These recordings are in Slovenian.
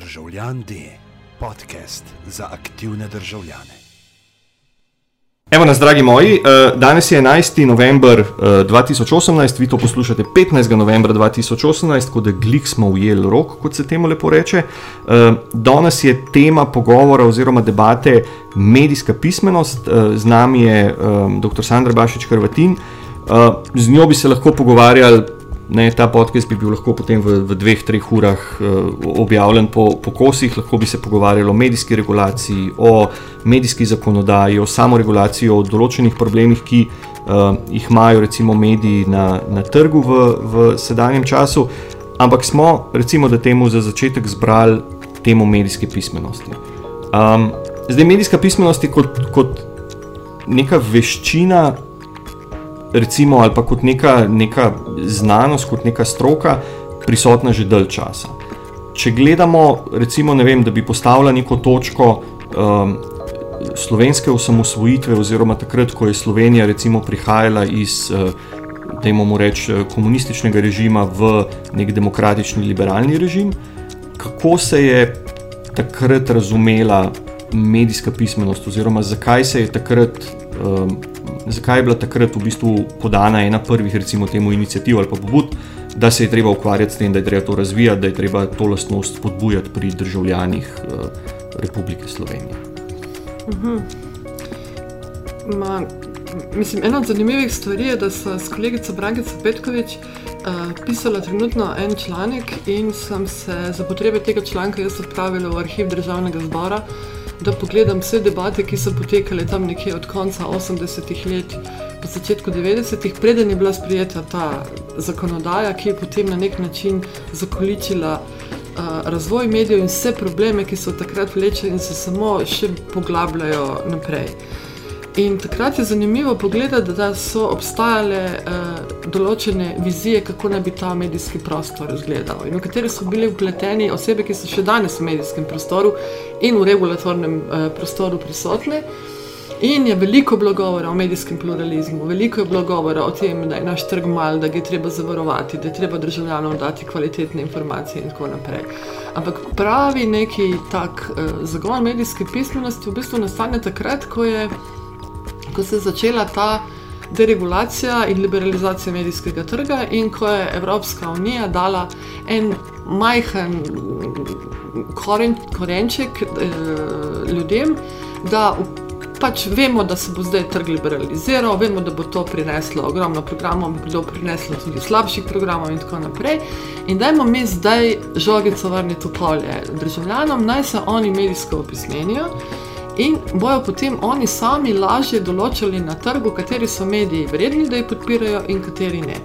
Državljan D, podcast za aktivne državljane. Evo nas, dragi moji, eh, danes je 11. november 2018, vi to poslušate 15. novembra 2018, ko da glik smo ujeli rok, kot se temu lepo reče. Eh, danes je tema pogovora oziroma debate medijska pismenost, eh, z nami je dr. Sandra Bašič Hrvatin. Z njo bi se lahko pogovarjali Ne, ta podcast bi bil lahko potem v, v dveh, treh urah uh, objavljen po, po kosih, lahko bi se pogovarjali o medijski regulaciji, o medijski zakonodaji, o samoregulaciji, o določenih problemih, ki uh, jih imajo recimo mediji na, na trgu v, v sedanjem času. Ampak smo, recimo, da temu za začetek zbrali temo medijske pismenosti. Um, zdaj, medijska pismenost je kot, kot neka veščina recimo, ali pa kot neka, neka znanost, kot neka stroka, prisotna že dalj časa. Če gledamo, recimo, vem, da bi postavila neko točko um, slovenske osamosvojitve, oziroma takrat, ko je Slovenija recimo, prihajala iz, uh, da imamo reči, uh, komunističnega režima v nek demokratični, liberalni režim, kako se je takrat razumela medijska pismenost, oziroma zakaj se je takrat. Um, zakaj je bila takrat v bistvu podana ena prvih, recimo, temu inicijativ ali pa pobud, da se je treba ukvarjati s tem, da je treba to razvijati, da je treba to lastnost spodbujati pri državljanih uh, Republike Slovenije. Uh mhm. Ma, mislim, ena od zanimivih stvari je, da so s kolegico Brankico Petkovič uh, pisala trenutno en članek in sem se za potrebe tega članka jaz odpravila v arhiv državnega zbora da pogledam vse debate, ki so potekale tam nekje od konca 80-ih let do začetka 90-ih, preden je bila sprijeta ta zakonodaja, ki je potem na nek način zakoličila uh, razvoj medijev in vse probleme, ki so takrat vlečeni in se samo še poglabljajo naprej. In takrat je zanimivo pogledati, da so obstajale uh, določene vizije, kako naj bi ta medijski prostor izgledal, in v kateri so bili vpleteni osebe, ki so še danes v medijskem prostoru in v regulatornem uh, prostoru prisotne. In je veliko bilo govora o medijskem pluralizmu, veliko je bilo govora o tem, da je naš trg mal, da ga je treba zavarovati, da je treba državljanom dati kvalitetne informacije in tako naprej. Ampak pravi neki tak uh, zagon medijske pismenosti v bistvu nastane takrat, ko je ko se je začela ta deregulacija in liberalizacija medijskega trga, in ko je Evropska unija dala en majhen koren, korenček eh, ljudem, da pač vemo, da se bo zdaj trg liberaliziral, vemo, da bo to prineslo ogromno programov, bo to prineslo tudi slabših programov in tako naprej. In dajmo mi zdaj žogico vrniti v polje državljanom, naj se oni medijsko opismenijo in bojo potem oni sami lažje določili na trgu, kateri so mediji vredni, da jih podpirajo in kateri ne.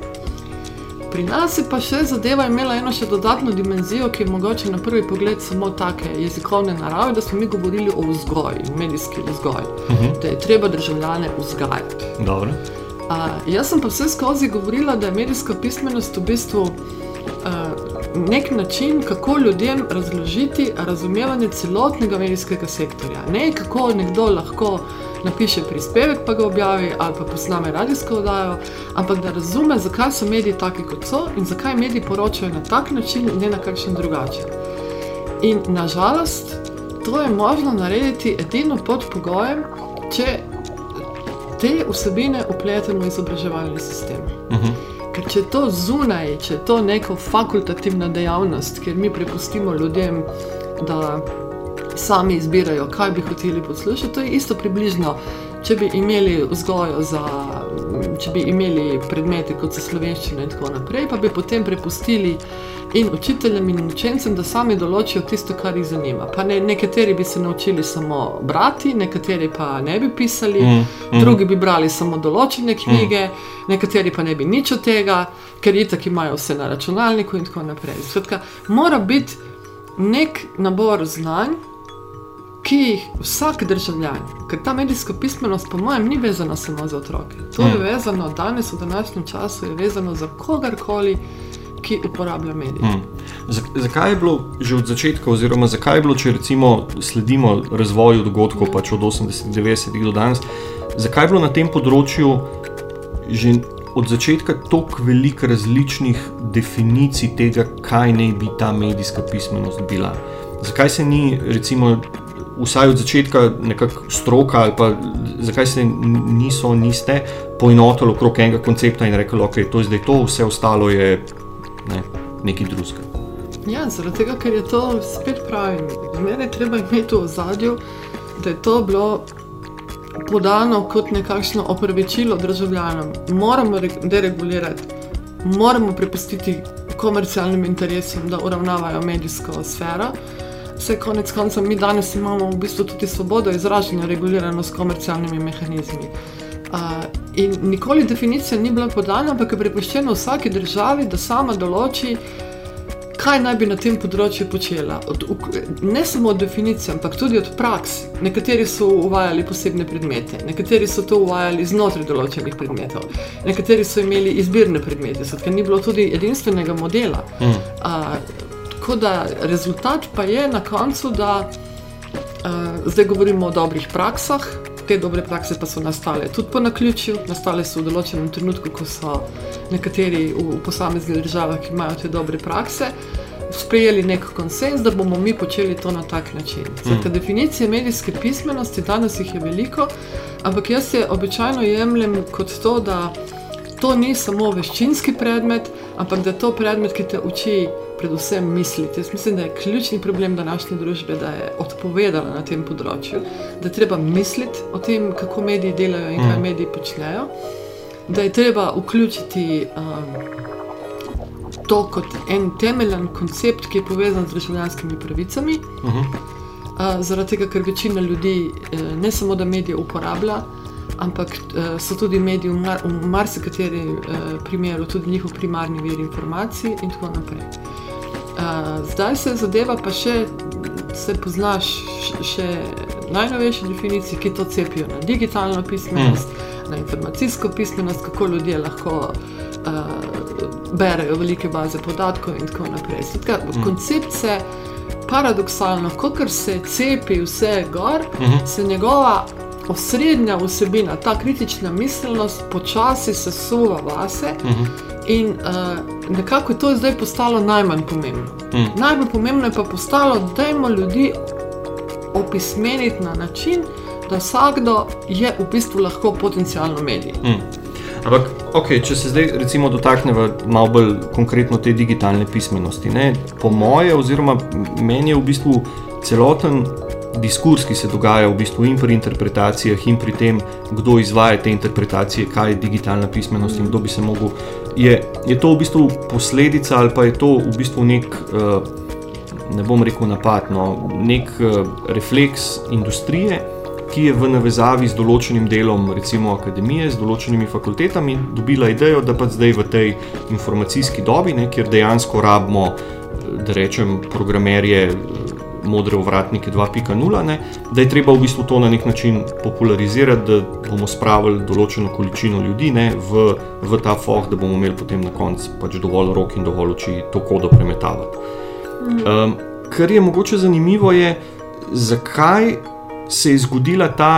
Pri nas je pa še zadeva imela eno še dodatno dimenzijo, ki je mogoče na prvi pogled samo take jezikovne narave, da smo mi govorili o vzgoju, medijski vzgoj, uh mhm. -huh. da je treba državljane vzgajati. Uh, jaz sem pa vse skozi govorila, da je medijska pismenost v bistvu uh, nek način, kako ljudem razložiti razumevanje celotnega medijskega sektorja. Ne kako nekdo lahko napiše prispevek, pa ga objavi ali pa posname radijsko oddajo, ampak da razume, zakaj so mediji taki, kot so in zakaj mediji poročajo na tak način, ne na kakšen drugačen. In nažalost, to je možno narediti edino pod pogojem, če te vsebine upletemo v izobraževalni sistem. Uh mhm. -huh. Ker če je to zunaj, če je to neka fakultativna dejavnost, kjer mi prepustimo ljudem, da sami izbirajo, kaj bi hoteli poslušati, to je isto približno. Če bi imeli vzgojo za, če bi imeli predmete kot so slovenščina in tako naprej, pa bi potem prepustili in učiteljem in učencem, da sami določijo tisto, kar jih zanima. Pa ne, nekateri bi se naučili samo brati, nekateri pa ne bi pisali, mm, mm. drugi bi brali samo določene knjige, mm. nekateri pa ne bi nič od tega, ker itak imajo vse na računalniku in tako naprej. Skratka, mora biti nek nabor znanj. Ki jih vsak državljan, ker ta medijska pismenost, po mojem, ni vezana samo za otroke. To je vezano danes, v današnjem času, je vezano za kogarkoli, ki uporablja medije. Hmm. Zakaj je bilo že od začetka, oziroma zakaj je bilo, če recimo sledimo razvoju dogodkov pač od 80-90 do danes, zakaj je bilo na tem področju že od začetka tako veliko različnih definicij tega, kaj naj bi ta medijska pismenost bila? Zakaj se ni, recimo, vsaj od začetka nekako stroka, ali pa zakaj se niso, niste poenotili okrog enega koncepta in rekli, da okay, je to zdaj to, vse ostalo je ne, nekaj drugega. Ja, zaradi tega, ker je to spet pravi. Zmeraj treba imeti v zadju, da je to bilo podano kot nekakšno opravičilo državljanom. Moramo deregulirati, moramo prepustiti komercialnim interesom, da uravnavajo medijsko sfero. Vse konec koncev, mi danes imamo v bistvu tudi svobodo izražanja, regulirano s komercialnimi mehanizmi. Uh, in nikoli definicija ni bila podana, ampak je prepuščena vsaki državi, da sama določi, kaj naj bi na tem področju počela. Od, ne samo od definicije, ampak tudi od praks. Nekateri so uvajali posebne predmete, nekateri so to uvajali znotraj določenih predmetov, nekateri so imeli izbirne predmete, ker ni bilo tudi edinstvenega modela. Mm. Uh, Tako da rezultat pa je na koncu, da uh, zdaj govorimo o dobrih praksah. Te dobre prakse pa so nastale tudi po naključju, nastale so v določenem trenutku, ko so nekateri v, v posameznih državah, ki imajo te dobre prakse, sprejeli nek konsens, da bomo mi počeli to na tak način. Zdaj, mm. Definicije medijske pismenosti, danes jih je veliko, ampak jaz je običajno jemljem kot to, da to ni samo veščinski predmet, ampak da je to predmet, ki te uči predvsem misliti. Jaz mislim, da je ključni problem današnje družbe, da je odpovedala na tem področju, da je treba misliti o tem, kako mediji delajo in kaj mm. mediji počnejo, da je treba vključiti um, to kot en temeljen koncept, ki je povezan z državljanskimi pravicami. Uh -huh. uh, zaradi tega, ker večina ljudi uh, ne samo da medije uporablja. Ampak uh, so tudi mediji v, mar v marsikaterem uh, primeru tudi njihov primarni vir informacij, in tako naprej. Uh, zdaj se zadeva pa še, se poznaš še najnovejše definicije, ki to cepijo na digitalno pismenost, mm. na informacijsko pismenost, kako ljudje lahko uh, berejo velike baze podatkov in tako naprej. Zdaj, mm. Koncept se paradoksalno, kot se cepi vse gor, mm -hmm. se njegova osrednja vsebina, ta kritična miselnost, počasi sesuva vase. Mm -hmm. In uh, nekako je to zdaj postalo najmanj pomembno. Mm. Najbolj pomembno je pa postalo, da imamo ljudi opismeniti na način, da vsakdo je v bistvu lahko potencijalno medij. Mm. Ampak, okay, če se zdaj recimo dotaknemo malo bolj konkretno te digitalne pismenosti, ne? po moje, oziroma meni je v bistvu celoten diskurs, ki se dogaja v bistvu in pri interpretacijah, in pri tem, kdo izvaja te interpretacije, kaj je digitalna pismenost in kdo bi se lahko. Je, je to v bistvu posledica ali pa je to v bistvu nek, uh, ne bom rekel napad, no, nek uh, refleks industrije, ki je v navezavi z določenim delom, recimo akademije, z določenimi fakultetami, dobila idejo, da pa zdaj v tej informacijski dobi, ne, kjer dejansko rabimo, eh, da rečem, programerje modre ovratnike 2.0, da je treba v bistvu to na nek način popularizirati, da bomo spravili določeno količino ljudi ne, v, v ta foh, da bomo imeli potem na koncu pač dovolj rok in dovolj oči to kodo premetavati. Um, kar je mogoče zanimivo, je, zakaj se je zgodila ta.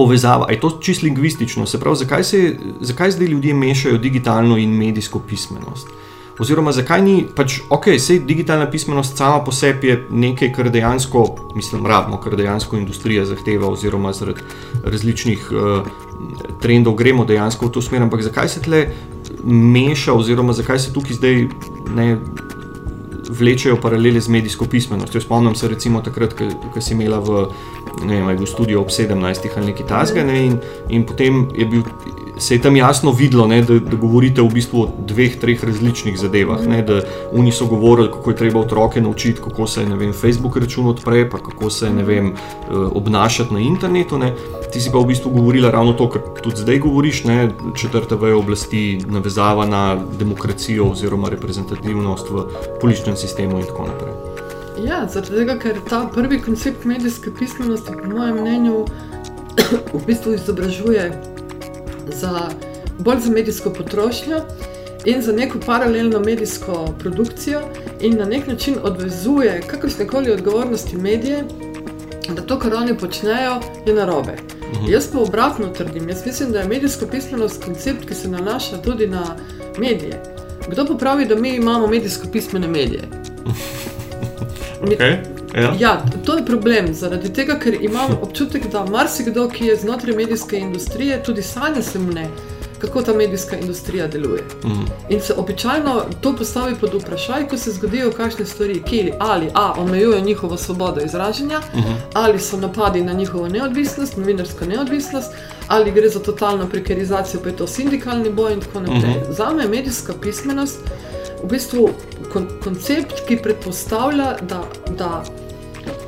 Povezava. Je to čisto lingvistično, se pravi, zakaj, se, zakaj zdaj ljudje mešajo digitalno in medijsko pismenost? Uh, Oziroma, zakaj ni pač ok, sej digitalna pismenost sama po sebi je nekaj, kar dejansko, mislim, rabimo, kar dejansko industrija zahteva, oziroma zaradi različnih uh, trendov gremo dejansko v to smer. Ampak zakaj se tle meša, oziroma zakaj se tukaj zdaj ne vlečejo paralele z medijsko pismenostjo? Spomnim se recimo takrat, ko si imela v. Ne vem, v studiu ob 17 ali nekaj tasga, ne, in, in potem je bil se je tam jasno videlo, ne, da, da govorite v bistvu o dveh, treh različnih zadevah. Ne, da oni so govorili, kako je treba otroke naučiti, kako se vem, Facebook račun odpre, pa kako se vem, eh, obnašati na internetu. Ne. Ti si pa v bistvu govorila ravno to, kar tudi zdaj govoriš, ne, četrta veja oblasti, navezava na demokracijo oziroma reprezentativnost v političnem sistemu in tako naprej. Ja, zato tega, ker ta prvi koncept medijske pismenosti, po mojem mnenju, v bistvu izobražuje za bolj za medijsko potrošnjo in za neko paralelno medijsko produkcijo, in na nek način odvezuje kakršne koli odgovornosti medije, da to, kar oni počnejo, je narobe. Mhm. Jaz pa obratno trdim. Jaz mislim, da je medijska pismenost koncept, ki se nanaša tudi na medije. Kdo pa pravi, da mi imamo medijsko pismene medije? Okay. Ja. Ja, to je problem, zaradi tega, ker imam občutek, da marsikdo, ki je znotraj medijske industrije, tudi sanja se mne, kako ta medijska industrija deluje. Mhm. In se običajno to postavi pod vprašaj, ko se zgodijo kakšne stvari, ki ali A omejujejo njihovo svobodo izražanja, Mhm. ali so napadi na njihovo neodvisnost, novinarsko neodvisnost, ali gre za totalno prekarizacijo, pa je to sindikalni boj in tako naprej. Mhm. Za me medijska pismenost v bistvu kon koncept, ki predpostavlja, da, da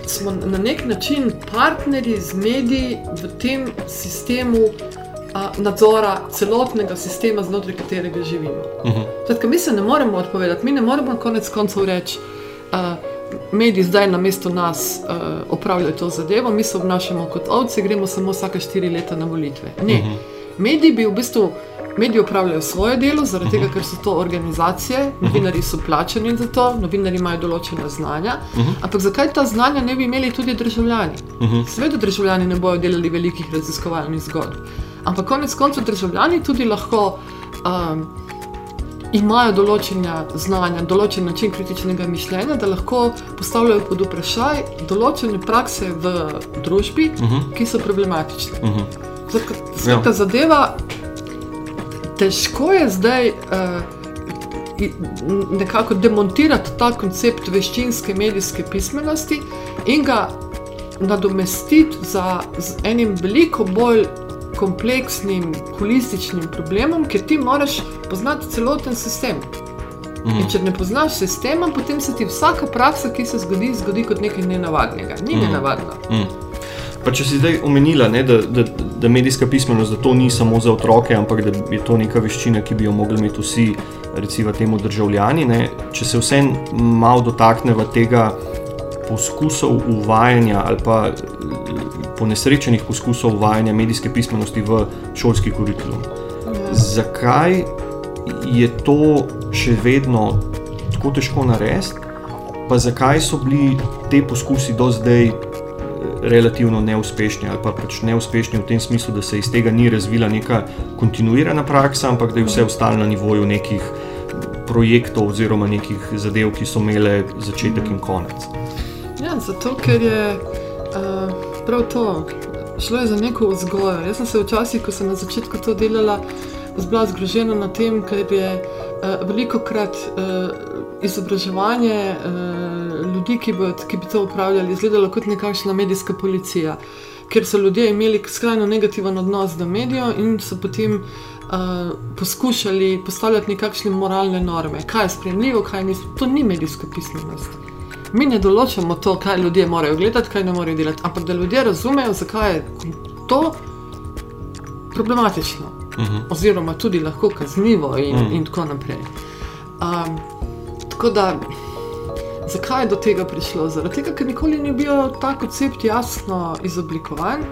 smo na nek način partnerji z mediji v tem sistemu a, nadzora celotnega sistema, znotraj katerega živimo. Mhm. Skratka, mi se ne moremo odpovedati, mi ne moremo konec koncev reči, da mediji zdaj na mesto nas uh, opravljajo to zadevo, mi se obnašamo kot ovce, gremo samo vsake štiri leta na volitve. Ne. Mhm. Mediji bi v bistvu. Mediji upravljajo svoje delo, zaradi tega, ker so to organizacije, novinari so plačani za to, novinari imajo določena znanja. Ampak zakaj ta znanja ne bi imeli tudi državljani? Seveda, državljani ne bodo delali velikih raziskovalnih zgodb, ampak konec koncev državljani tudi lahko um, imajo določena znanja, določen način kritičnega mišljenja, da lahko postavljajo pod vprašaj določene prakse v družbi, ki so problematične. Mhm. Skratka, skratka zadeva, težko je zdaj uh, nekako demontirati ta koncept veščinske medijske pismenosti in ga nadomestiti za, z enim veliko bolj kompleksnim, holističnim problemom, ker ti moraš poznati celoten sistem. In če ne poznaš sistema, potem se ti vsaka praksa, ki se zgodi, zgodi kot nekaj nenavadnega. Ni nenavadno. Pa če si zdaj omenila, ne, da, da, da medijska pismenost da to ni samo za otroke, ampak da je to neka veščina, ki bi jo mogli imeti vsi, recimo, temu državljani. Ne, če se vsem malo dotakneva tega poskusov uvajanja ali pa ponesrečenih poskusov uvajanja medijske pismenosti v šolski kurikulum. Zakaj je to še vedno tako težko narediti, pa zakaj so bili te poskusi do zdaj relativno neuspešni, ali pa pač neuspešni v tem smislu, da se iz tega ni razvila neka kontinuirana praksa, ampak da je vse ostalo na nivoju nekih projektov oziroma nekih zadev, ki so imele začetek in konec. Ja, zato ker je uh, prav to, šlo je za neko vzgojo. Jaz sem se včasih, ko sem na začetku to delala, bila zgrožena nad tem, ker je uh, veliko krat uh, izobraževanje uh, ljudi, ki bi, ki bi to upravljali, izgledalo kot nekakšna medijska policija. Ker so ljudje imeli skrajno negativen odnos do medijev in so potem uh, poskušali postavljati nekakšne moralne norme, kaj je sprejemljivo, kaj ni. To ni medijska pismenost. Mi ne določamo to, kaj ljudje morajo gledati, kaj ne morejo delati, ampak da ljudje razumejo, zakaj je to problematično, uh -huh. oziroma tudi lahko kaznivo, in, uh -huh. in tako naprej. Um, tako da, zakaj je do tega prišlo? Zaradi tega, ker nikoli ni bil ta koncept jasno izoblikovan.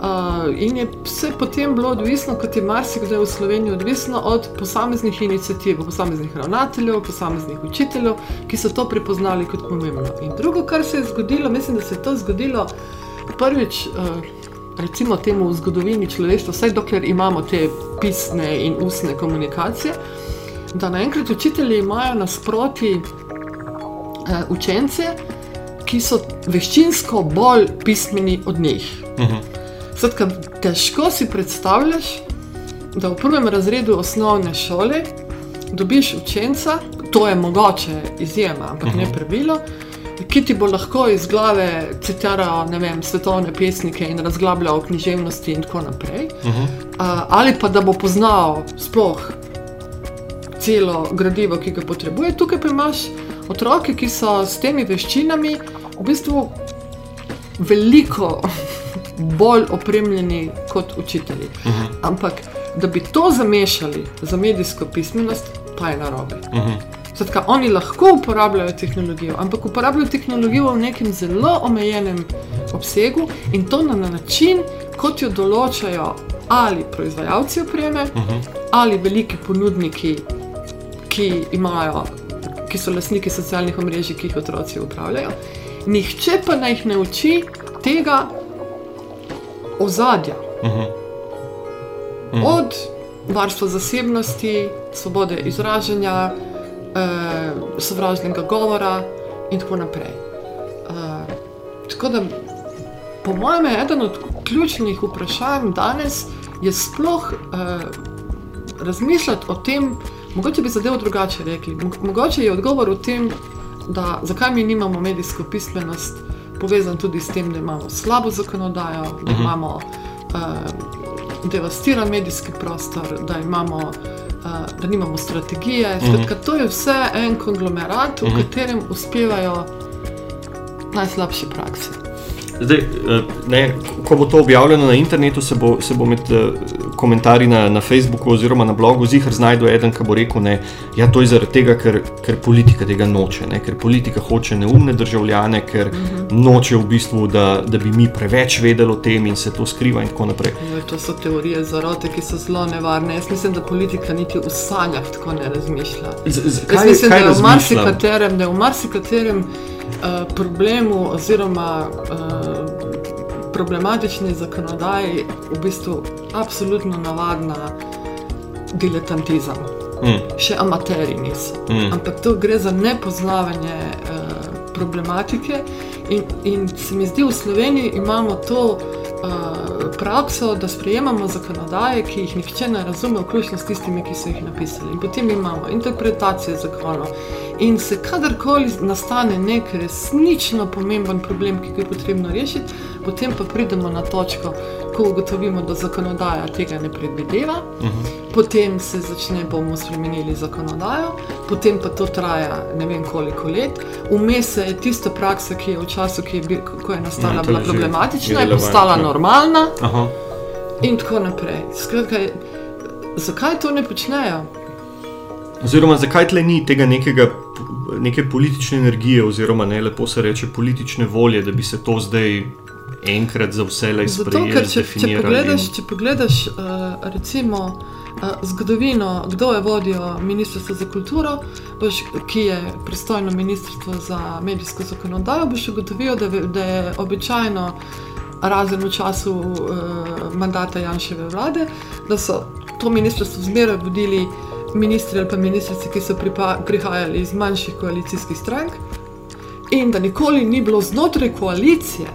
Uh, in je vse potem bilo odvisno, kot je marsikdaj v Sloveniji, odvisno od posameznih inicijativ, posameznih ravnateljev, posameznih učiteljev, ki so to prepoznali kot pomembno. In drugo, kar se je zgodilo, mislim, da se je to zgodilo prvič, uh, recimo, temu v zgodovini človeštva, vsaj dokler imamo te pisne in ustne komunikacije, da naenkrat učitelji imajo nasproti učence, ki so veščinsko bolj pismeni od njih. Uh -huh. Skratka, težko si predstavljaš, da v prvem razredu osnovne šole dobiš učenca, to je mogoče izjema, ampak uh -huh. ne pravilo, ki ti bo lahko iz glave citiral vem, svetovne pesnike in razglabljal o književnosti in tako naprej. Uh -huh. uh, ali pa da bo poznal sploh celo gradivo, ki ga potrebuje. Tukaj pa imaš otroke, ki so s temi veščinami v bistvu veliko bolj opremljeni kot učitelji. Uh -huh. Ampak da bi to zamešali za medijsko pismenost, pa je narobe. Uh -huh. Zatka, oni lahko uporabljajo tehnologijo, ampak uporabljajo tehnologijo v nekem zelo omejenem obsegu in to na način, kot jo določajo ali proizvajalci opreme, uh -huh. ali veliki ponudniki, ki, imajo, ki so lastniki socialnih omrežij, ki jih otroci upravljajo. Nihče pa naj jih ne uči tega, ozadja. Uh -huh. Mm. Od varstva zasebnosti, svobode izražanja, eh, sovražnega govora in tako naprej. Eh, tako da, po mojem, je eden od ključnih vprašanj danes sploh eh, razmišljati o tem, mogoče bi zadevo drugače rekli. Mogoče je odgovor v tem, da zakaj mi nimamo medijsko pismenost, povezan tudi s tem, da imamo slabo zakonodajo, da uh mhm. imamo. Eh, devastiran medijski prostor, da, imamo, uh, da nimamo strategije. Mhm. Skratka, to je vse en konglomerat, v uh mhm. katerem uspevajo najslabše prakse. Zdaj, eh, ne, ko bo to objavljeno na internetu, se bo, se bo med uh, komentarji na, na Facebooku oziroma na blogu zihar znašel eden, ki bo rekel, da ja, je to zaradi tega, ker, ker politika tega noče, ne, ker politika hoče neumne državljane, ker uh mhm. -huh. noče v bistvu, da, da bi mi preveč vedeli o tem in se to skriva in tako naprej. No, to so teorije zarote, ki so zelo nevarne. Jaz mislim, da politika niti v sanjah tako ne razmišlja. Z, z, kaj, Jaz mislim, kaj da je v marsikaterem, da je v marsikaterem uh, problemu oziroma uh, problematični zakonodaji v bistvu absolutno navadna diletantizem. Mm. Še amateri niso. Mm. Ampak to gre za nepoznavanje uh, problematike, in, in se mi zdi, v Sloveniji imamo to uh, prakso, da sprejemamo zakonodaje, ki jih nihče ne razume, vključno s tistimi, ki so jih napisali. In potem imamo interpretacije zakonov. In se kadarkoli nastane nek resnično pomemben problem, ki ga je potrebno rešiti, potem pa pridemo na točko, ko ugotovimo, da zakonodaja tega ne predvideva, uh mhm. -huh. potem se začne, bomo spremenili zakonodajo, potem pa to traja ne vem koliko let. Vmes je tista praksa, ki je v času, ki je, bil, ko je nastala, ja, bila problematična, je postala normalna. Uh -huh. In tako naprej. Skratka, zakaj to ne počnejo? Oziroma, zakaj tle ni tega nekega neke politične energije, oziroma ne lepo se reče politične volje, da bi se to zdaj enkrat za vse le izpolnilo. Če, če pogledaš, in... če pogledaš uh, recimo, uh, zgodovino, kdo je vodil Ministrstvo za kulturo, boš, ki je pristojno Ministrstvo za medijsko zakonodajo, boš ugotovil, da, da je običajno, razen v času uh, mandata Janševe vlade, da so to ministrstvo zmeraj vodili ministri ali pa ministrice, ki so prihajali iz manjših koalicijskih strank, in da nikoli ni bilo znotraj koalicije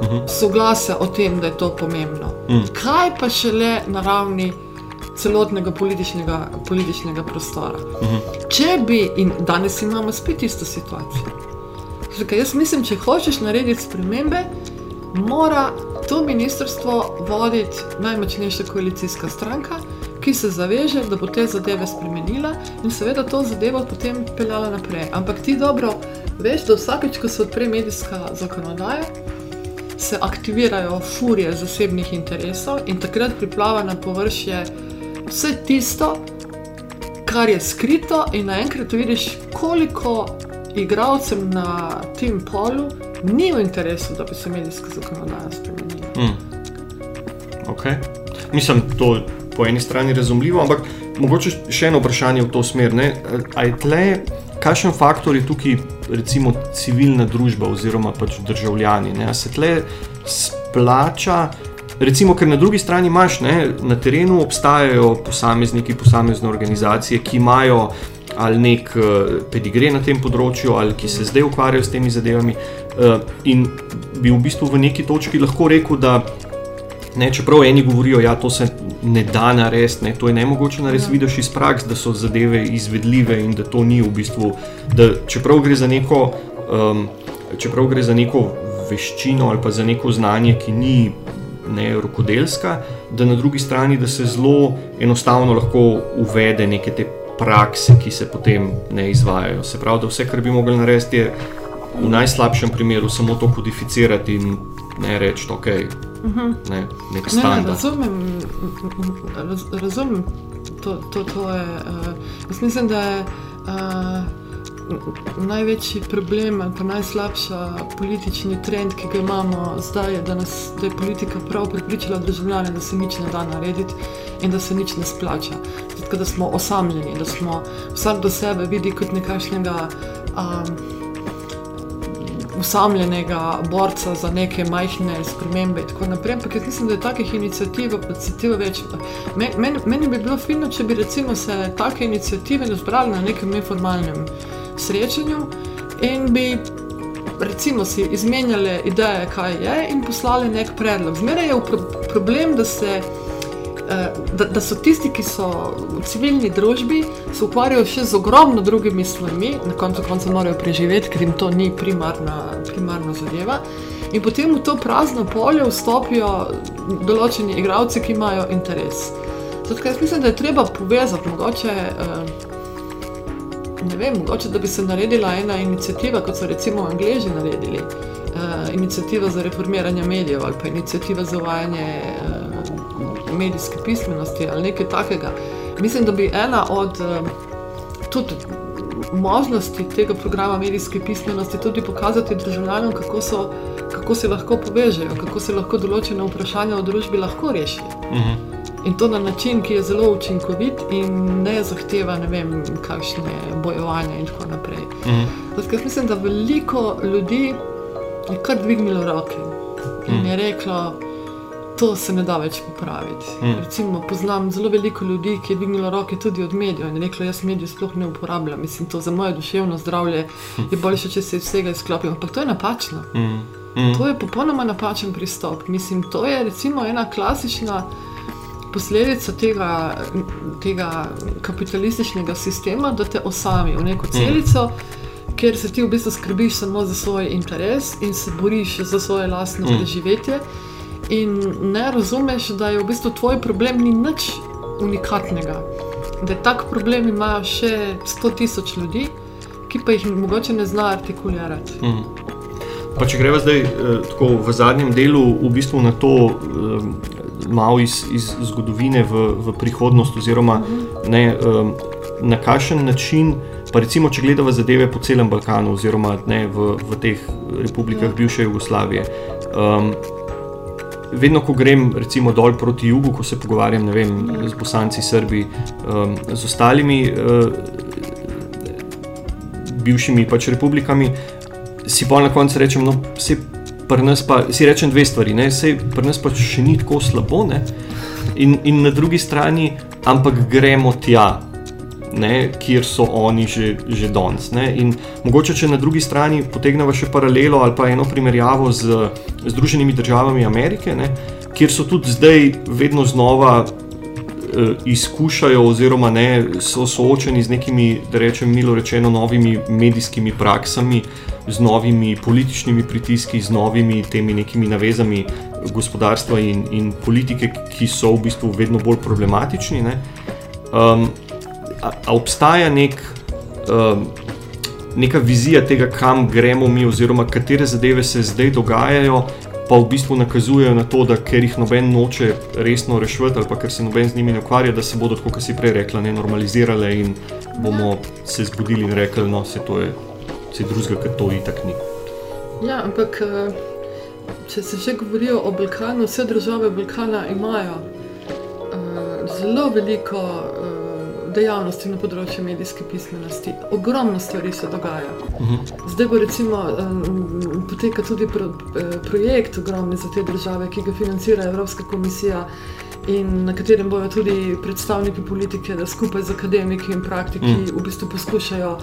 uh mhm. -huh. soglasja o tem, da je to pomembno. Uh mm. -huh. Kaj pa še le na ravni celotnega političnega, političnega prostora? Uh mhm. -huh. Če bi, in danes imamo spet isto situacijo. Zdaj, jaz mislim, če hočeš narediti spremembe, mora to ministrstvo voditi najmočnejša koalicijska stranka ki se zaveže, da bo te zadeve spremenila in seveda to zadevo potem peljala naprej. Ampak ti dobro veš, da vsakeč, ko se odpre medijska zakonodaja, se aktivirajo furije zasebnih interesov in takrat priplava na površje vse tisto, kar je skrito, in naenkrat vidiš, koliko igralcem na tem polu ni v interesu, da bi se medijska zakonodaja spremenila. Mm. Okay. Mislim, to je po eni strani razumljivo, ampak mogoče še eno vprašanje v to smer. Kakšen faktor je tukaj, recimo, civilna družba oziroma pač državljani? Ne? Se tle splača, recimo, ker na drugi strani imaš, ne, na terenu obstajajo posamezniki, posamezne organizacije, ki imajo ali nek uh, pedigre na tem področju, ali ki se zdaj ukvarjajo s temi zadevami. Uh, in bi v bistvu v neki točki lahko rekel, da Ne, čeprav eni govorijo, da ja, to se ne da narediti, ne, to je ne mogoče narediti, ja. vidiš iz praks, da so zadeve izvedljive in da to ni v bistvu. Da, čeprav, gre neko, um, čeprav gre za neko veščino ali pa za neko znanje, ki ni ne, rokodelska, da na drugi strani da se zelo enostavno lahko uvede neke te prakse, ki se potem ne izvajajo. Se pravi, da vse, kar bi mogli narediti, je v najslabšem primeru samo to kodificirati in ne reči, da okay, -huh. ne, nek standard. Ne, razumem, raz, razumem to, to, to je. Uh, jaz mislim, da je uh, največji problem ali pa najslabša politični trend, ki ga imamo zdaj, je, da, nas, da je politika prav pripričala državljane, da se nič ne da narediti in da se nič ne splača. Zato, da smo osamljeni, da smo vsak do sebe vidi kot nekakšnega. Um, usamljenega borca za neke majhne spremembe in tako naprej. Ampak jaz mislim, da je takih inicijativ, inicijativ več. Men, men, meni bi bilo fino, če bi recimo se take inicijative zbrali na nekem neformalnem srečanju in bi recimo si izmenjali ideje, kaj je in poslali nek predlog. Zmeraj je pro problem, da se. Da, da so tisti, ki so v civilni družbi, se ukvarjajo še z ogromno drugimi stvarmi, na koncu konca morajo preživeti, ker jim to ni primarna, primarna zadeva. In potem v to prazno polje vstopijo določeni igravci, ki imajo interes. Zato jaz mislim, da je treba povezati mogoče. Uh, ne vem, mogoče da bi se naredila ena inicijativa, kot so recimo Angliji naredili, uh, inicijativa za reformiranje medijev ali pa inicijativa za uvajanje uh, medijske pismenosti ali nekaj takega. Mislim, da bi ena od uh, tudi možnosti tega programa medijske pismenosti tudi pokazati državljanom, kako, so, kako se lahko povežejo, kako se lahko določene vprašanja v družbi lahko rešijo. Uh mhm. -huh. In to na način, ki je zelo učinkovit in ne zahteva ne vem, kakšne bojevanja in tako naprej. Mm. Zato, jaz mislim, da veliko ljudi je kar dvignilo roke in mm. je reklo, to se ne da več popraviti. Mm. Recimo, poznam zelo veliko ljudi, ki je dvignilo roke tudi od medijev in reklo, jaz medijev sploh ne uporabljam. Mislim, to za moje duševno zdravje je boljše, če se iz vsega izklopim. Ampak to je napačno. Mm. Mm. To je popolnoma napačen pristop. Mislim, to je recimo ena klasična posledica tega, tega kapitalističnega sistema, da te osami v neko celico, mm. kjer se ti v bistvu skrbiš samo za svoj interes in se boriš za svoje lastno mm. preživetje. In ne razumeš, da je v bistvu tvoj problem ni nič unikatnega. Da tak problem imajo še 100 tisoč ljudi, ki pa jih mogoče ne znajo artikulirati. Mm. Pa če greva zdaj eh, v zadnjem delu v bistvu na to, eh, malo iz, iz zgodovine v, v prihodnost, oziroma ne, um, na kakšen način, pa recimo, če gledamo zadeve po celem Balkanu, oziroma ne, v, v teh republikah ja. bivše Jugoslavije. Um, vedno, ko grem recimo, dol proti jugu, ko se pogovarjam vem, z Bosanci, Srbi, um, z ostalimi uh, bivšimi pač republikami, si pa na koncu rečem, no, se pri nas pa si rečem dve stvari. Pri nas pa še ni tako slabo, in, in na drugi strani, ampak gremo tja, ne? kjer so oni že, že danes. In mogoče, če na drugi strani potegnemo še paralelo ali pa eno primerjavo z Združenimi državami Amerike, ne? kjer so tudi zdaj vedno znova. Eh, izkušajo, oziroma ne, so soočeni z nekimi, da rečem, milo rečeno, novimi medijskimi praksami, z novimi političnimi pritiski, z novimi temi nekimi navezami gospodarstva in, in politike, ki so v bistvu vedno bolj problematični. Ne? Um, a, a obstaja nek, um, neka vizija tega, kam gremo mi, oziroma katere zadeve se zdaj dogajajo, pa v bistvu nakazujejo na to, da ker jih noben noče resno rešiti, ali pa ker se noben z njimi ne ukvarja, da se bodo, kot si prej rekla, ne normalizirale in bomo se zbudili in rekli, no, se to je vse drugega, kot to itak ni. Ja, ampak eh, če se že govorijo o Balkanu, vse države Balkana imajo uh, zelo veliko uh, dejavnosti na področju medijske pismenosti. Ogromno stvari se dogaja. Mhm. Zdaj bo recimo um, poteka tudi pro, projekt ogromni za te države, ki ga financira Evropska komisija. In na katerem bodo tudi predstavniki politike, da skupaj z akademiki in praktiki mm. v bistvu poskušajo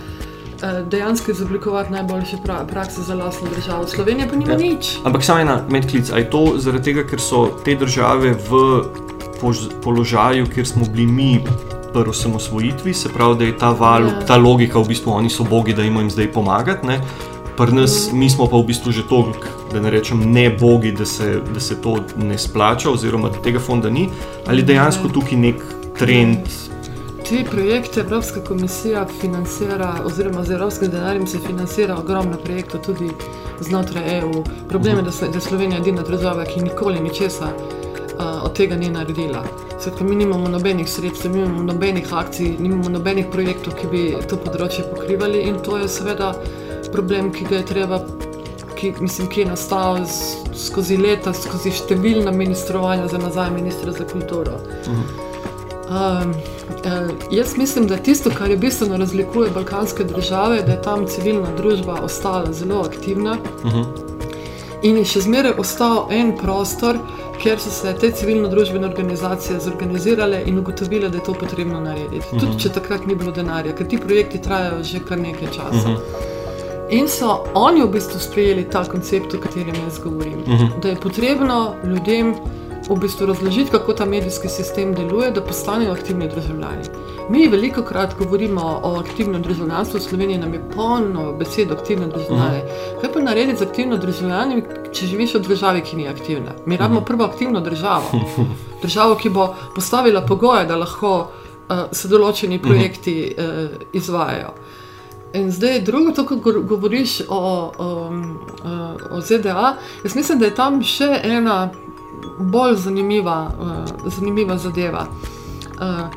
Eh, dejansko izoblikovati najboljše pra prakse za lastno državo. Slovenija pa nima ja. nič. Ampak samo ena medklic. Ali je to zaradi tega, ker so te države v položaju, kjer smo bili mi pri osamosvojitvi, se pravi, da je ta, val, ja. ta logika, v bistvu oni so bogi, da jim zdaj pomagati. Pri nas, mm. mi smo pa v bistvu že toliko, da ne rečem, ne bogi, da se, da se to ne splača, oziroma da tega fonda ni, ali dejansko tukaj nek trend. Te projekte Evropska komisija financira, oziroma z evropskim denarjem se financira ogromno projektov tudi znotraj EU. Problem je, da je Slovenija edina država, ki nikoli ničesar uh, od tega ni naredila. Svetka, mi nimamo nobenih sredstev, mi nimamo nobenih akcij, nimamo nobenih projektov, ki bi to področje pokrivali in to je seveda problem, ki ga je treba. Ki, mislim, ki je nastal skozi leta, skozi številna ministrovanja za nazaj, ministra za kulturo. Uh -huh. Um, eh, jaz mislim, da tisto, kar je bistveno razlikuje balkanske države, da je tam civilna družba ostala zelo aktivna uh -huh. in je še zmeraj ostal en prostor, kjer so se te civilno-družbene organizacije zorganizirale in ugotovile, da je to potrebno narediti. Uh -huh. Tudi če takrat ni bilo denarja, ker ti projekti trajajo že kar nekaj časa. Uh -huh. In so oni v bistvu sprejeli ta koncept, o katerem jaz govorim. Uh -huh. Da je potrebno ljudem v bistvu razložiti, kako ta medijski sistem deluje, da postanejo aktivni državljani. Mi veliko krat govorimo o aktivnem državljanstvu, v Sloveniji nam je polno besed aktivne državljane. Uh -huh. Kaj pa narediti z aktivno državljanjem, če živiš v državi, ki ni aktivna? Mi rabimo -huh. prvo aktivno državo. Državo, ki bo postavila pogoje, da lahko uh, se določeni projekti uh, izvajajo. In zdaj, drugo, to, ko govoriš o, o, o ZDA, jaz mislim, da je tam še ena bolj zanimiva, uh, zanimiva zadeva. Uh,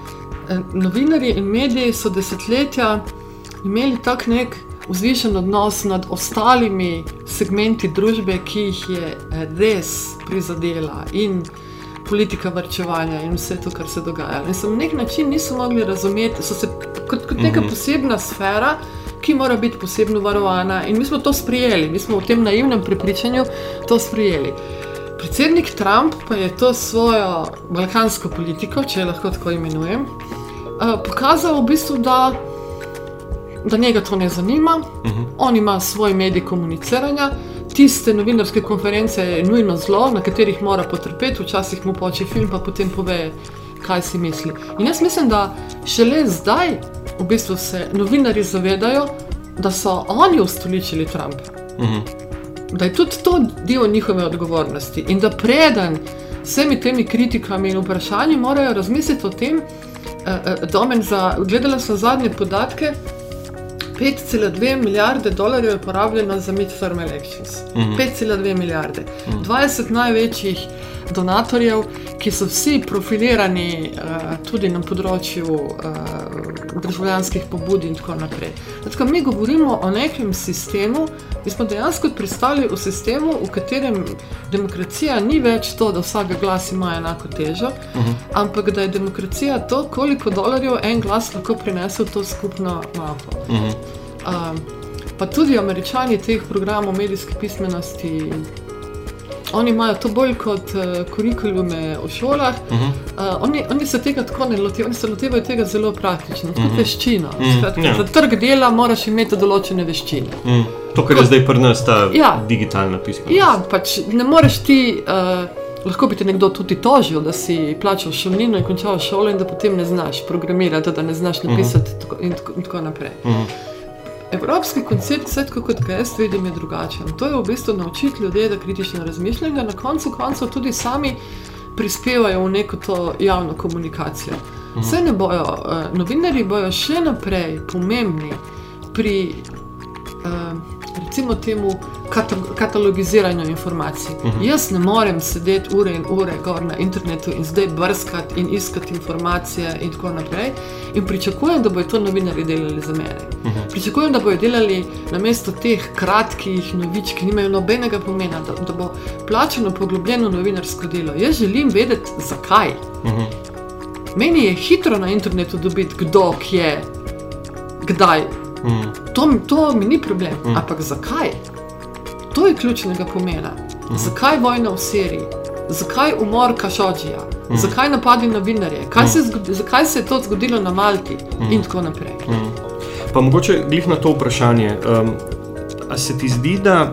novinari in mediji so desetletja imeli tak nek vzvišen odnos nad ostalimi segmenti družbe, ki jih je res prizadela in politika vrčevanja in vse to, kar se dogaja. In so na nek način niso mogli razumeti, so se kot, kot neka mhm. posebna sfera. Ki mora biti posebno varovana, in mi smo to sprijeli, mi smo v tem naivnem prepričanju to sprijeli. Predsednik Trump pa je to svojo balkansko politiko, če lahko tako imenujem, eh, pokazal v bistvu, da, da njega to ne zanima. Uh mhm. -huh. On ima svoj medij komuniciranja, tiste novinarske konference je nujno zlo, na katerih mora potrpeti, včasih mu poče film, pa potem pove, kaj si misli. In jaz mislim, da šele zdaj v bistvu se novinari zavedajo, da so oni ustoličili Trumpa. Uh mhm. -huh da je tudi to del njihove odgovornosti in da preden vsemi temi kritikami in vprašanji morajo razmisliti o tem, da uh, uh, gledala sem zadnje podatke. 5,2 milijarde dolarjev je porabljeno za midterm elections. Mm -hmm. 5,2 milijarde. Mm -hmm. 20 največjih donatorjev, ki so vsi profilirani uh, tudi na področju uh, državljanskih pobud in tako naprej. Tako, mi govorimo o nekem sistemu, mi smo dejansko pristali v sistemu, v katerem demokracija ni več to, da vsak glas ima enako težo, uh mhm. -huh. ampak da je demokracija to, koliko dolarjev en glas lahko prinese v to skupno mapo. Uh -huh. uh, pa tudi američani teh programov medijske pismenosti. Oni imajo to bolj kot uh, kurikulume v šolah. Uh -huh. uh, oni, oni se tega tako ne lotevajo, oni se lotevajo tega zelo praktično, kot uh mhm. -huh. veščina. Uh mhm. -huh. ja. Za trg dela moraš imeti določene veščine. Uh -huh. To, kar je zdaj pri nas, ta ja. digitalna pisma. Ja, pač ne moreš ti. Uh, Lahko bi te nekdo tudi tožil, da si plačal šolnino in končal šolo, in da potem ne znaš programirati, da ne znaš napisati, uh -huh. in, tako, in tako naprej. Uh -huh. Evropski koncept, vse tako kot ga jaz vidim, je drugačen. To je v bistvu naučiti ljudi, da kritično razmišljajo, na koncu koncev tudi sami prispevajo v neko to javno komunikacijo. Mhm. Vse ne bojo, uh, novinari bojo še naprej pomembni pri. Uh, recimo temu katalogiziranju informacij. Uh mhm. -huh. Jaz ne morem sedeti ure in ure gor na internetu in zdaj brskati in iskati informacije in tako naprej. In pričakujem, da bodo to novinari delali za mene. Uh mhm. -huh. Pričakujem, da bodo delali na mesto teh kratkih novič, ki nimajo nobenega pomena, da, da bo plačeno poglobljeno novinarsko delo. Jaz želim vedeti, zakaj. Uh mhm. -huh. Meni je hitro na internetu dobiti, kdo je, kdaj Mm. To, to mi ni problem. Mm. Ampak zakaj? To je ključnega pomena. Mm. Zakaj vojna v Siriji? Zakaj umor Kašodžija? Mm. Zakaj napadi na novinarje? Mm. Zakaj se je to zgodilo na Malti mm. in tako naprej? Mm. Pa mogoče glih na to vprašanje. Um, a se ti zdi, da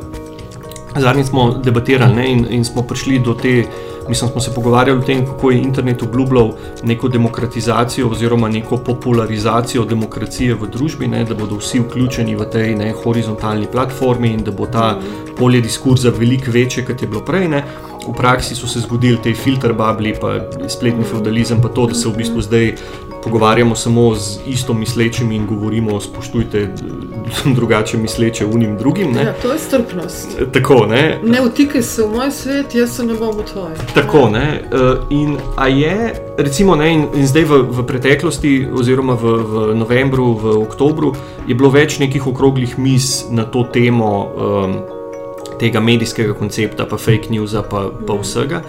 zadnjič smo debatirali ne, in, in smo prišli do te. Mislim, smo se pogovarjali o tem, kako je internet obljubljal neko demokratizacijo oziroma neko popularizacijo demokracije v družbi, ne, da bodo vsi vključeni v tej ne, horizontalni platformi in da bo ta polje diskurza veliko večje, kot je bilo prej. Ne. V praksi so se zgodili te filter babli, pa spletni feudalizem, pa to, da se v bistvu zdaj pogovarjamo samo z isto mislečimi in govorimo, spoštujte drugače misleče unim drugim. Ja, to je strpnost. Tako, ne? ne vtikaj se v moj svet, jaz se ne bom v tvoj. Tako, ne? Eh, in a je, recimo, ne, in, in zdaj v, v preteklosti, oziroma v, v novembru, v oktobru, je bilo več nekih okroglih mis na to temo um, tega medijskega koncepta, pa fake news, pa, pa vsega.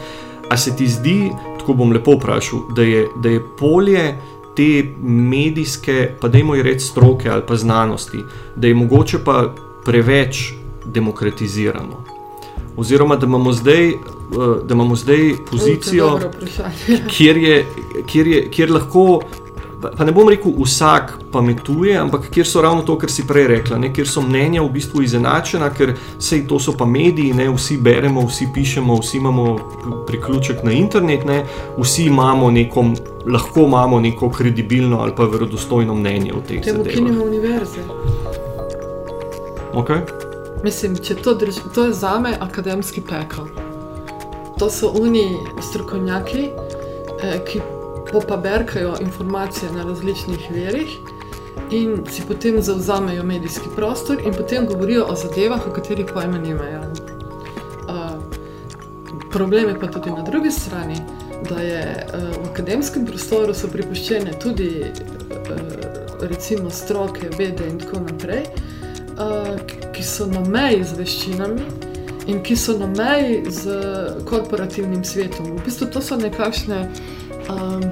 A se ti zdi, tako bom lepo vprašal, da je, da je polje te medijske, pa dajmo ji reči stroke ali pa znanosti, da je mogoče pa preveč demokratizirano. Oziroma, da imamo zdaj, eh, da imamo zdaj pozicijo, kjer, je, kjer, je, kjer lahko pa ne bom rekel, vsak pametuje, ampak kjer so ravno to, kar si prej rekla, ne, kjer so mnenja v bistvu izenačena, ker sej to so pa mediji, ne, vsi beremo, vsi pišemo, vsi imamo priključek na internet, ne, vsi imamo neko, lahko imamo neko kredibilno ali pa verodostojno mnenje o teh zadevah. Temu kinimo univerze. Okay. Mislim, če to, drž, to je za me akademski pekel. To so oni strokovnjaki, eh, ki popaberkajo informacije na različnih verjih in si potem zauzamejo medijski prostor in potem govorijo o zadevah, o katerih pojma nimajo. Uh, problem je pa tudi na drugi strani, da je uh, v akademskem prostoru so pripuščene tudi uh, recimo stroke, vede in tako naprej, uh, ki so na meji z veščinami. In ki so na meji z korporativnim svetom. V bistvu to so nekakšne um,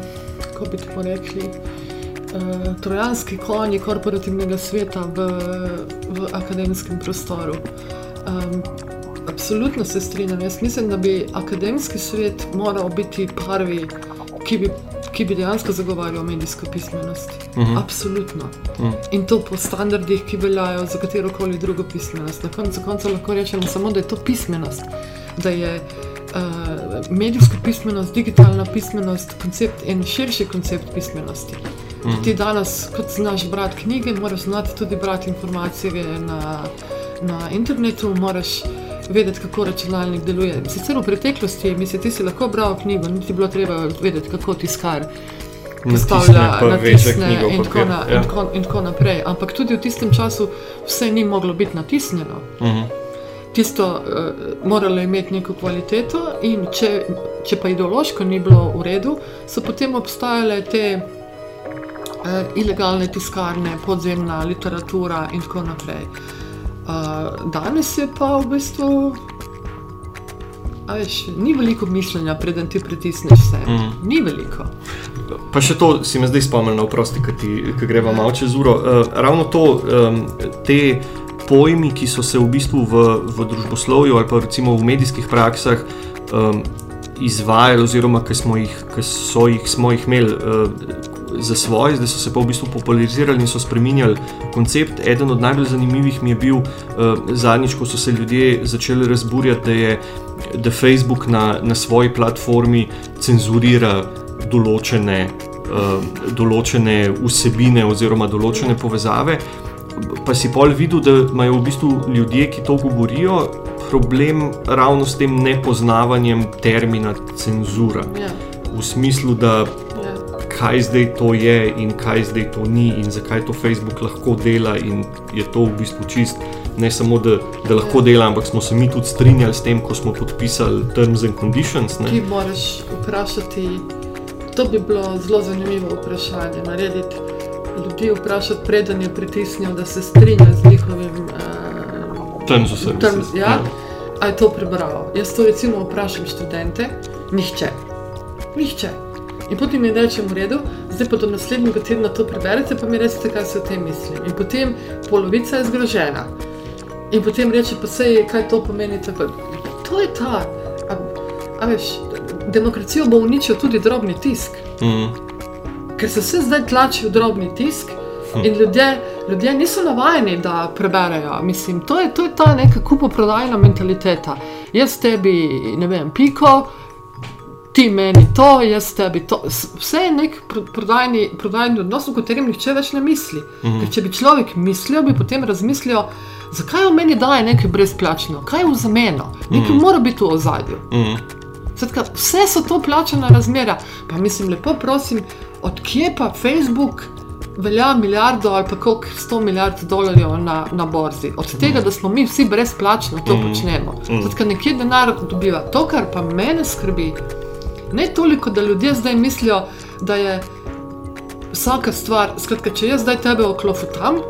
kako bi tako rekli, uh, trojanski konji korporativnega sveta v, v akademskem prostoru. Um, absolutno se strinjam. Jaz mislim, da bi akademski svet moral biti prvi, ki bi. Ki bi dejansko zagovarjal medijsko pismenost. Uh mhm. -huh. Absolutno. Uh mhm. -huh. In to po standardih, ki veljajo za katero koli drugo pismenost. Na koncu konca lahko rečemo samo, da je to pismenost, da je uh, medijska pismenost, digitalna pismenost, koncept in širši koncept pismenosti. Mm -hmm. Ti danes, kot znaš brati knjige, moraš znati tudi brati informacije na, na internetu, moraš vedeti, kako računalnik deluje. Sicer v preteklosti, mislim, ti si lahko bral knjigo, niti bilo treba vedeti, kako tiskar. Postavlja na tisne in tako, na, ja. in, tako, in tako naprej. Ampak tudi v tistem času vse ni moglo biti natisnjeno. Uh mhm. -huh tisto uh, moralo imeti neko kvaliteto, in če, če pa ideološko ni bilo v redu, so potem obstajale te uh, ilegalne tiskarne, podzemna literatura in tako naprej. Uh, danes je pa v bistvu. Veš, ni veliko mišljenja, preden ti pritisneš vse. Mm. Ni veliko. Pa še to si me zdaj spomnil, oprosti, ki greva malo čez uro. Uh, ravno to, um, te pojmi, ki so se v bistvu v, v družboslovju ali pa recimo v medijskih praksah um, izvajali, oziroma ki smo jih, ki so jih, smo jih imeli uh, za svoje, zdaj so se pa v bistvu popularizirali in so spremenjali koncept. Eden od najbolj zanimivih mi je bil uh, zadnjič, ko so se ljudje začeli razburjati, da je da Facebook na, na svoji platformi cenzurira določene. Uh, določene vsebine, oziroma določene povezave, pa si pol videl, da imajo v bistvu ljudje, ki to govorijo, problem ravno s tem nepoznavanjem termina cenzura. Ja. V smislu, da ja. kaj zdaj to je in kaj zdaj to ni, in zakaj to Facebook lahko dela, in je to v bistvu čist. Ne samo, da, da lahko ja. dela, ampak smo se mi tudi strinjali s tem, ko smo podpisali terms and conditions. Ne? Ti moraš vprašati, to bi bilo zelo zanimivo vprašanje. Narediti ljudi vprašati, preden je pritisnil, da se strinja z njihovim termom. Term, ja, ja. Ali je to prebral? Jaz to recimo vprašam študente, nihče. Nihče. In potem mi rečem, v redu, zdaj pa do naslednjega tedna to preberete, pa mi recite, kaj se o tem mislim. In potem polovica je zgrožena. In potem reče, pa se je, kaj to pomeni. Tako. To je ta. A, a veš, demokracijo bo uničil tudi drobni tisk. Mm ker se vse zdaj tlači v drobni tisk. Hm. In ljudje, ljudje niso navajeni, da preberejo. Mislim, to je, to je ta neka kupoprodajna mentaliteta. Jaz tebi, ne vem, piko, ti meni to, jaz tebi to. Vse je nek prodajni, prodajni odnos, v katerem nihče več ne misli. Mhm. Ker če bi človek mislil, bi potem razmislil, zakaj v meni daje nekaj brezplačno, kaj je v zameno, nekaj mhm. mora biti v ozadju. Mhm. Zatka, vse so to plačena razmera. Pa mislim, lepo prosim, odkje pa Facebook velja milijardo ali pa koliko sto milijard dolarjev na, na borzi? Od tega, da smo mi vsi brezplačno to mhm. počnemo. Mhm. Zatka, nekje denar dobiva. To, kar pa mene skrbi, ne toliko, da ljudje zdaj mislijo, da je vsaka stvar, skratka, če jaz zdaj tebe oklofutam.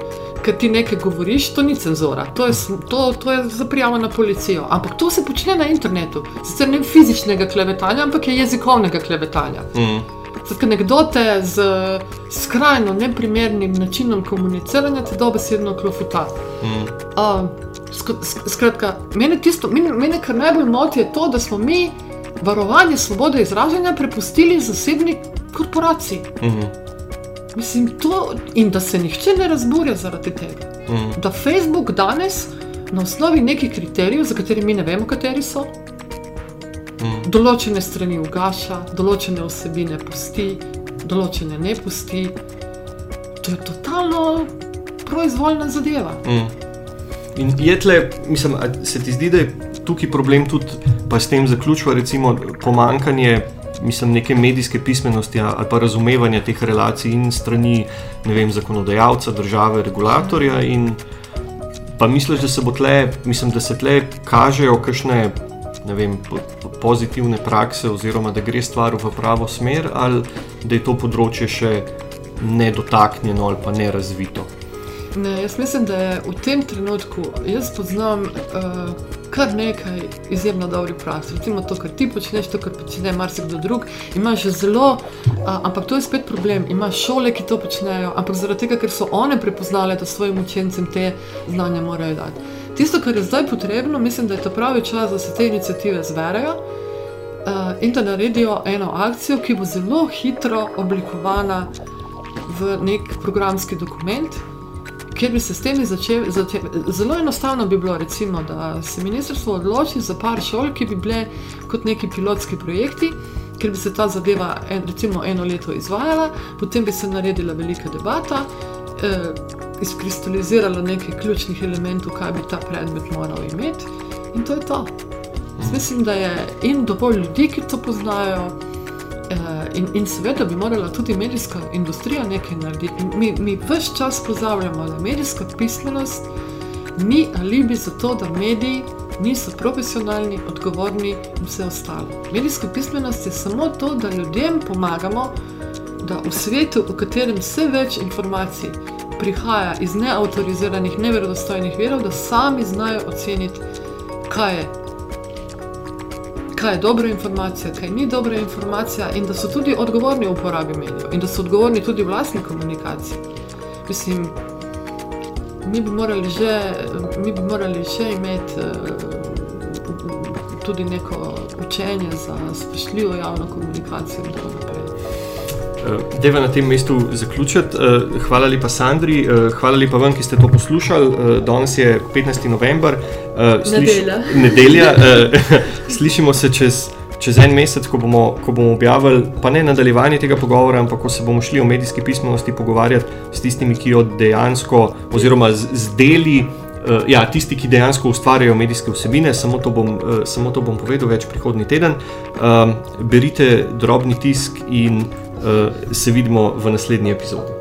ker ti nekaj govoriš, to ni cenzura, to je, to, to je za prijavo na policijo. Ampak to se počne na internetu. Sicer ne fizičnega klevetanja, ampak je jezikovnega klevetanja. Mm. Skratka, nekdo te z skrajno neprimernim načinom komuniciranja te dobesedno klofuta. Mm. Uh, sk- sk- skratka, mene, tisto, mene, mene kar najbolj moti je to, da smo mi varovanje svobode izražanja prepustili zasebni korporaciji. Mm. Mislim, to in da se nihče ne razburja zaradi tega. Mm. Da Facebook danes na osnovi nekih kriterijev, za katere mi ne vemo, kateri so, Mm. določene strani ugaša, določene vsebine pusti, določene ne pusti. To je totalno proizvoljna zadeva. Mm. In je tle, mislim, se ti zdi, da je tukaj problem tudi, pa s tem zaključuje, recimo, pomankanje mislim, neke medijske pismenosti ali pa razumevanja teh relacij in strani vem, zakonodajalca, države, regulatorja. In pa misliš, da se bo tle, mislim, da se tle kažejo kakšne. Vem, po- po- pozitivne prakse, oziroma da gre stvar v pravo smer, ali da je to področje še nedotaknjeno ali pa nerazvito. Ne, jaz mislim, da je v tem trenutku, jaz poznam uh, kar nekaj izjemno dobrih praks. Recimo to, kar ti počneš, to, kar počne marsikdo drug. Imaš zelo, uh, ampak to je spet problem. Imaš šole, ki to počnejo, ampak zaradi tega, ker so one prepoznale, da svojim učencem te znanja morajo dati. Tisto, kar je zdaj potrebno, mislim, da je to pravi čas, da se te inicijative zberejo uh, in da naredijo eno akcijo, ki bo zelo hitro oblikovana v nek programski dokument, kjer bi se s temi začeli. Zače, zelo enostavno bi bilo, recimo, da se ministrstvo odloči za par šol, ki bi bile kot neki pilotski projekti. Ker bi se ta zadeva en, recimo eno leto izvajala, potem bi se naredila velika debata, eh, izkristaliziralo nekaj ključnih elementov, kaj bi ta predmet moral imeti, in to je to. Jaz mislim, da je in dovolj ljudi, ki to poznajo, eh, in, in seveda bi morala tudi medijska industrija nekaj narediti. Mi, mi vse čas pozabljamo, da medijska pismenost ni alibi za to, da mediji niso profesionalni, odgovorni in vse ostalo. Medijska pismenost je samo to, da ljudem pomagamo, da v svetu, v katerem vse več informacij prihaja iz neautoriziranih, neverodostojnih virov, da sami znajo oceniti, kaj je kaj je dobra informacija, kaj ni dobra informacija, in da so tudi odgovorni v uporabi medijev, in da so odgovorni tudi v vlastni komunikaciji. Mislim, mi bi morali že, mi bi morali že imeti uh, tudi neko učenje za spoštljivo javno komunikacijo. Uh, Deva na tem mestu zaključiti. Uh, hvala lepa, Sandri, uh, hvala lepa vam, ki ste to poslušali. Danes je 15. november, uh, Nedelja. nedelja slišimo se čez, čez en mesec, ko bomo, ko bomo objavili, pa ne nadaljevanje tega pogovora, ampak ko se bomo šli o medijski pismenosti pogovarjati s tistimi, ki jo dejansko, oziroma z, z deli. Uh, ja, tisti, ki dejansko ustvarjajo medijske vsebine, samo to bom, uh, samo to bom povedal več prihodnji teden. Um, berite drobni tisk in se vidimo v naslednji epizodi.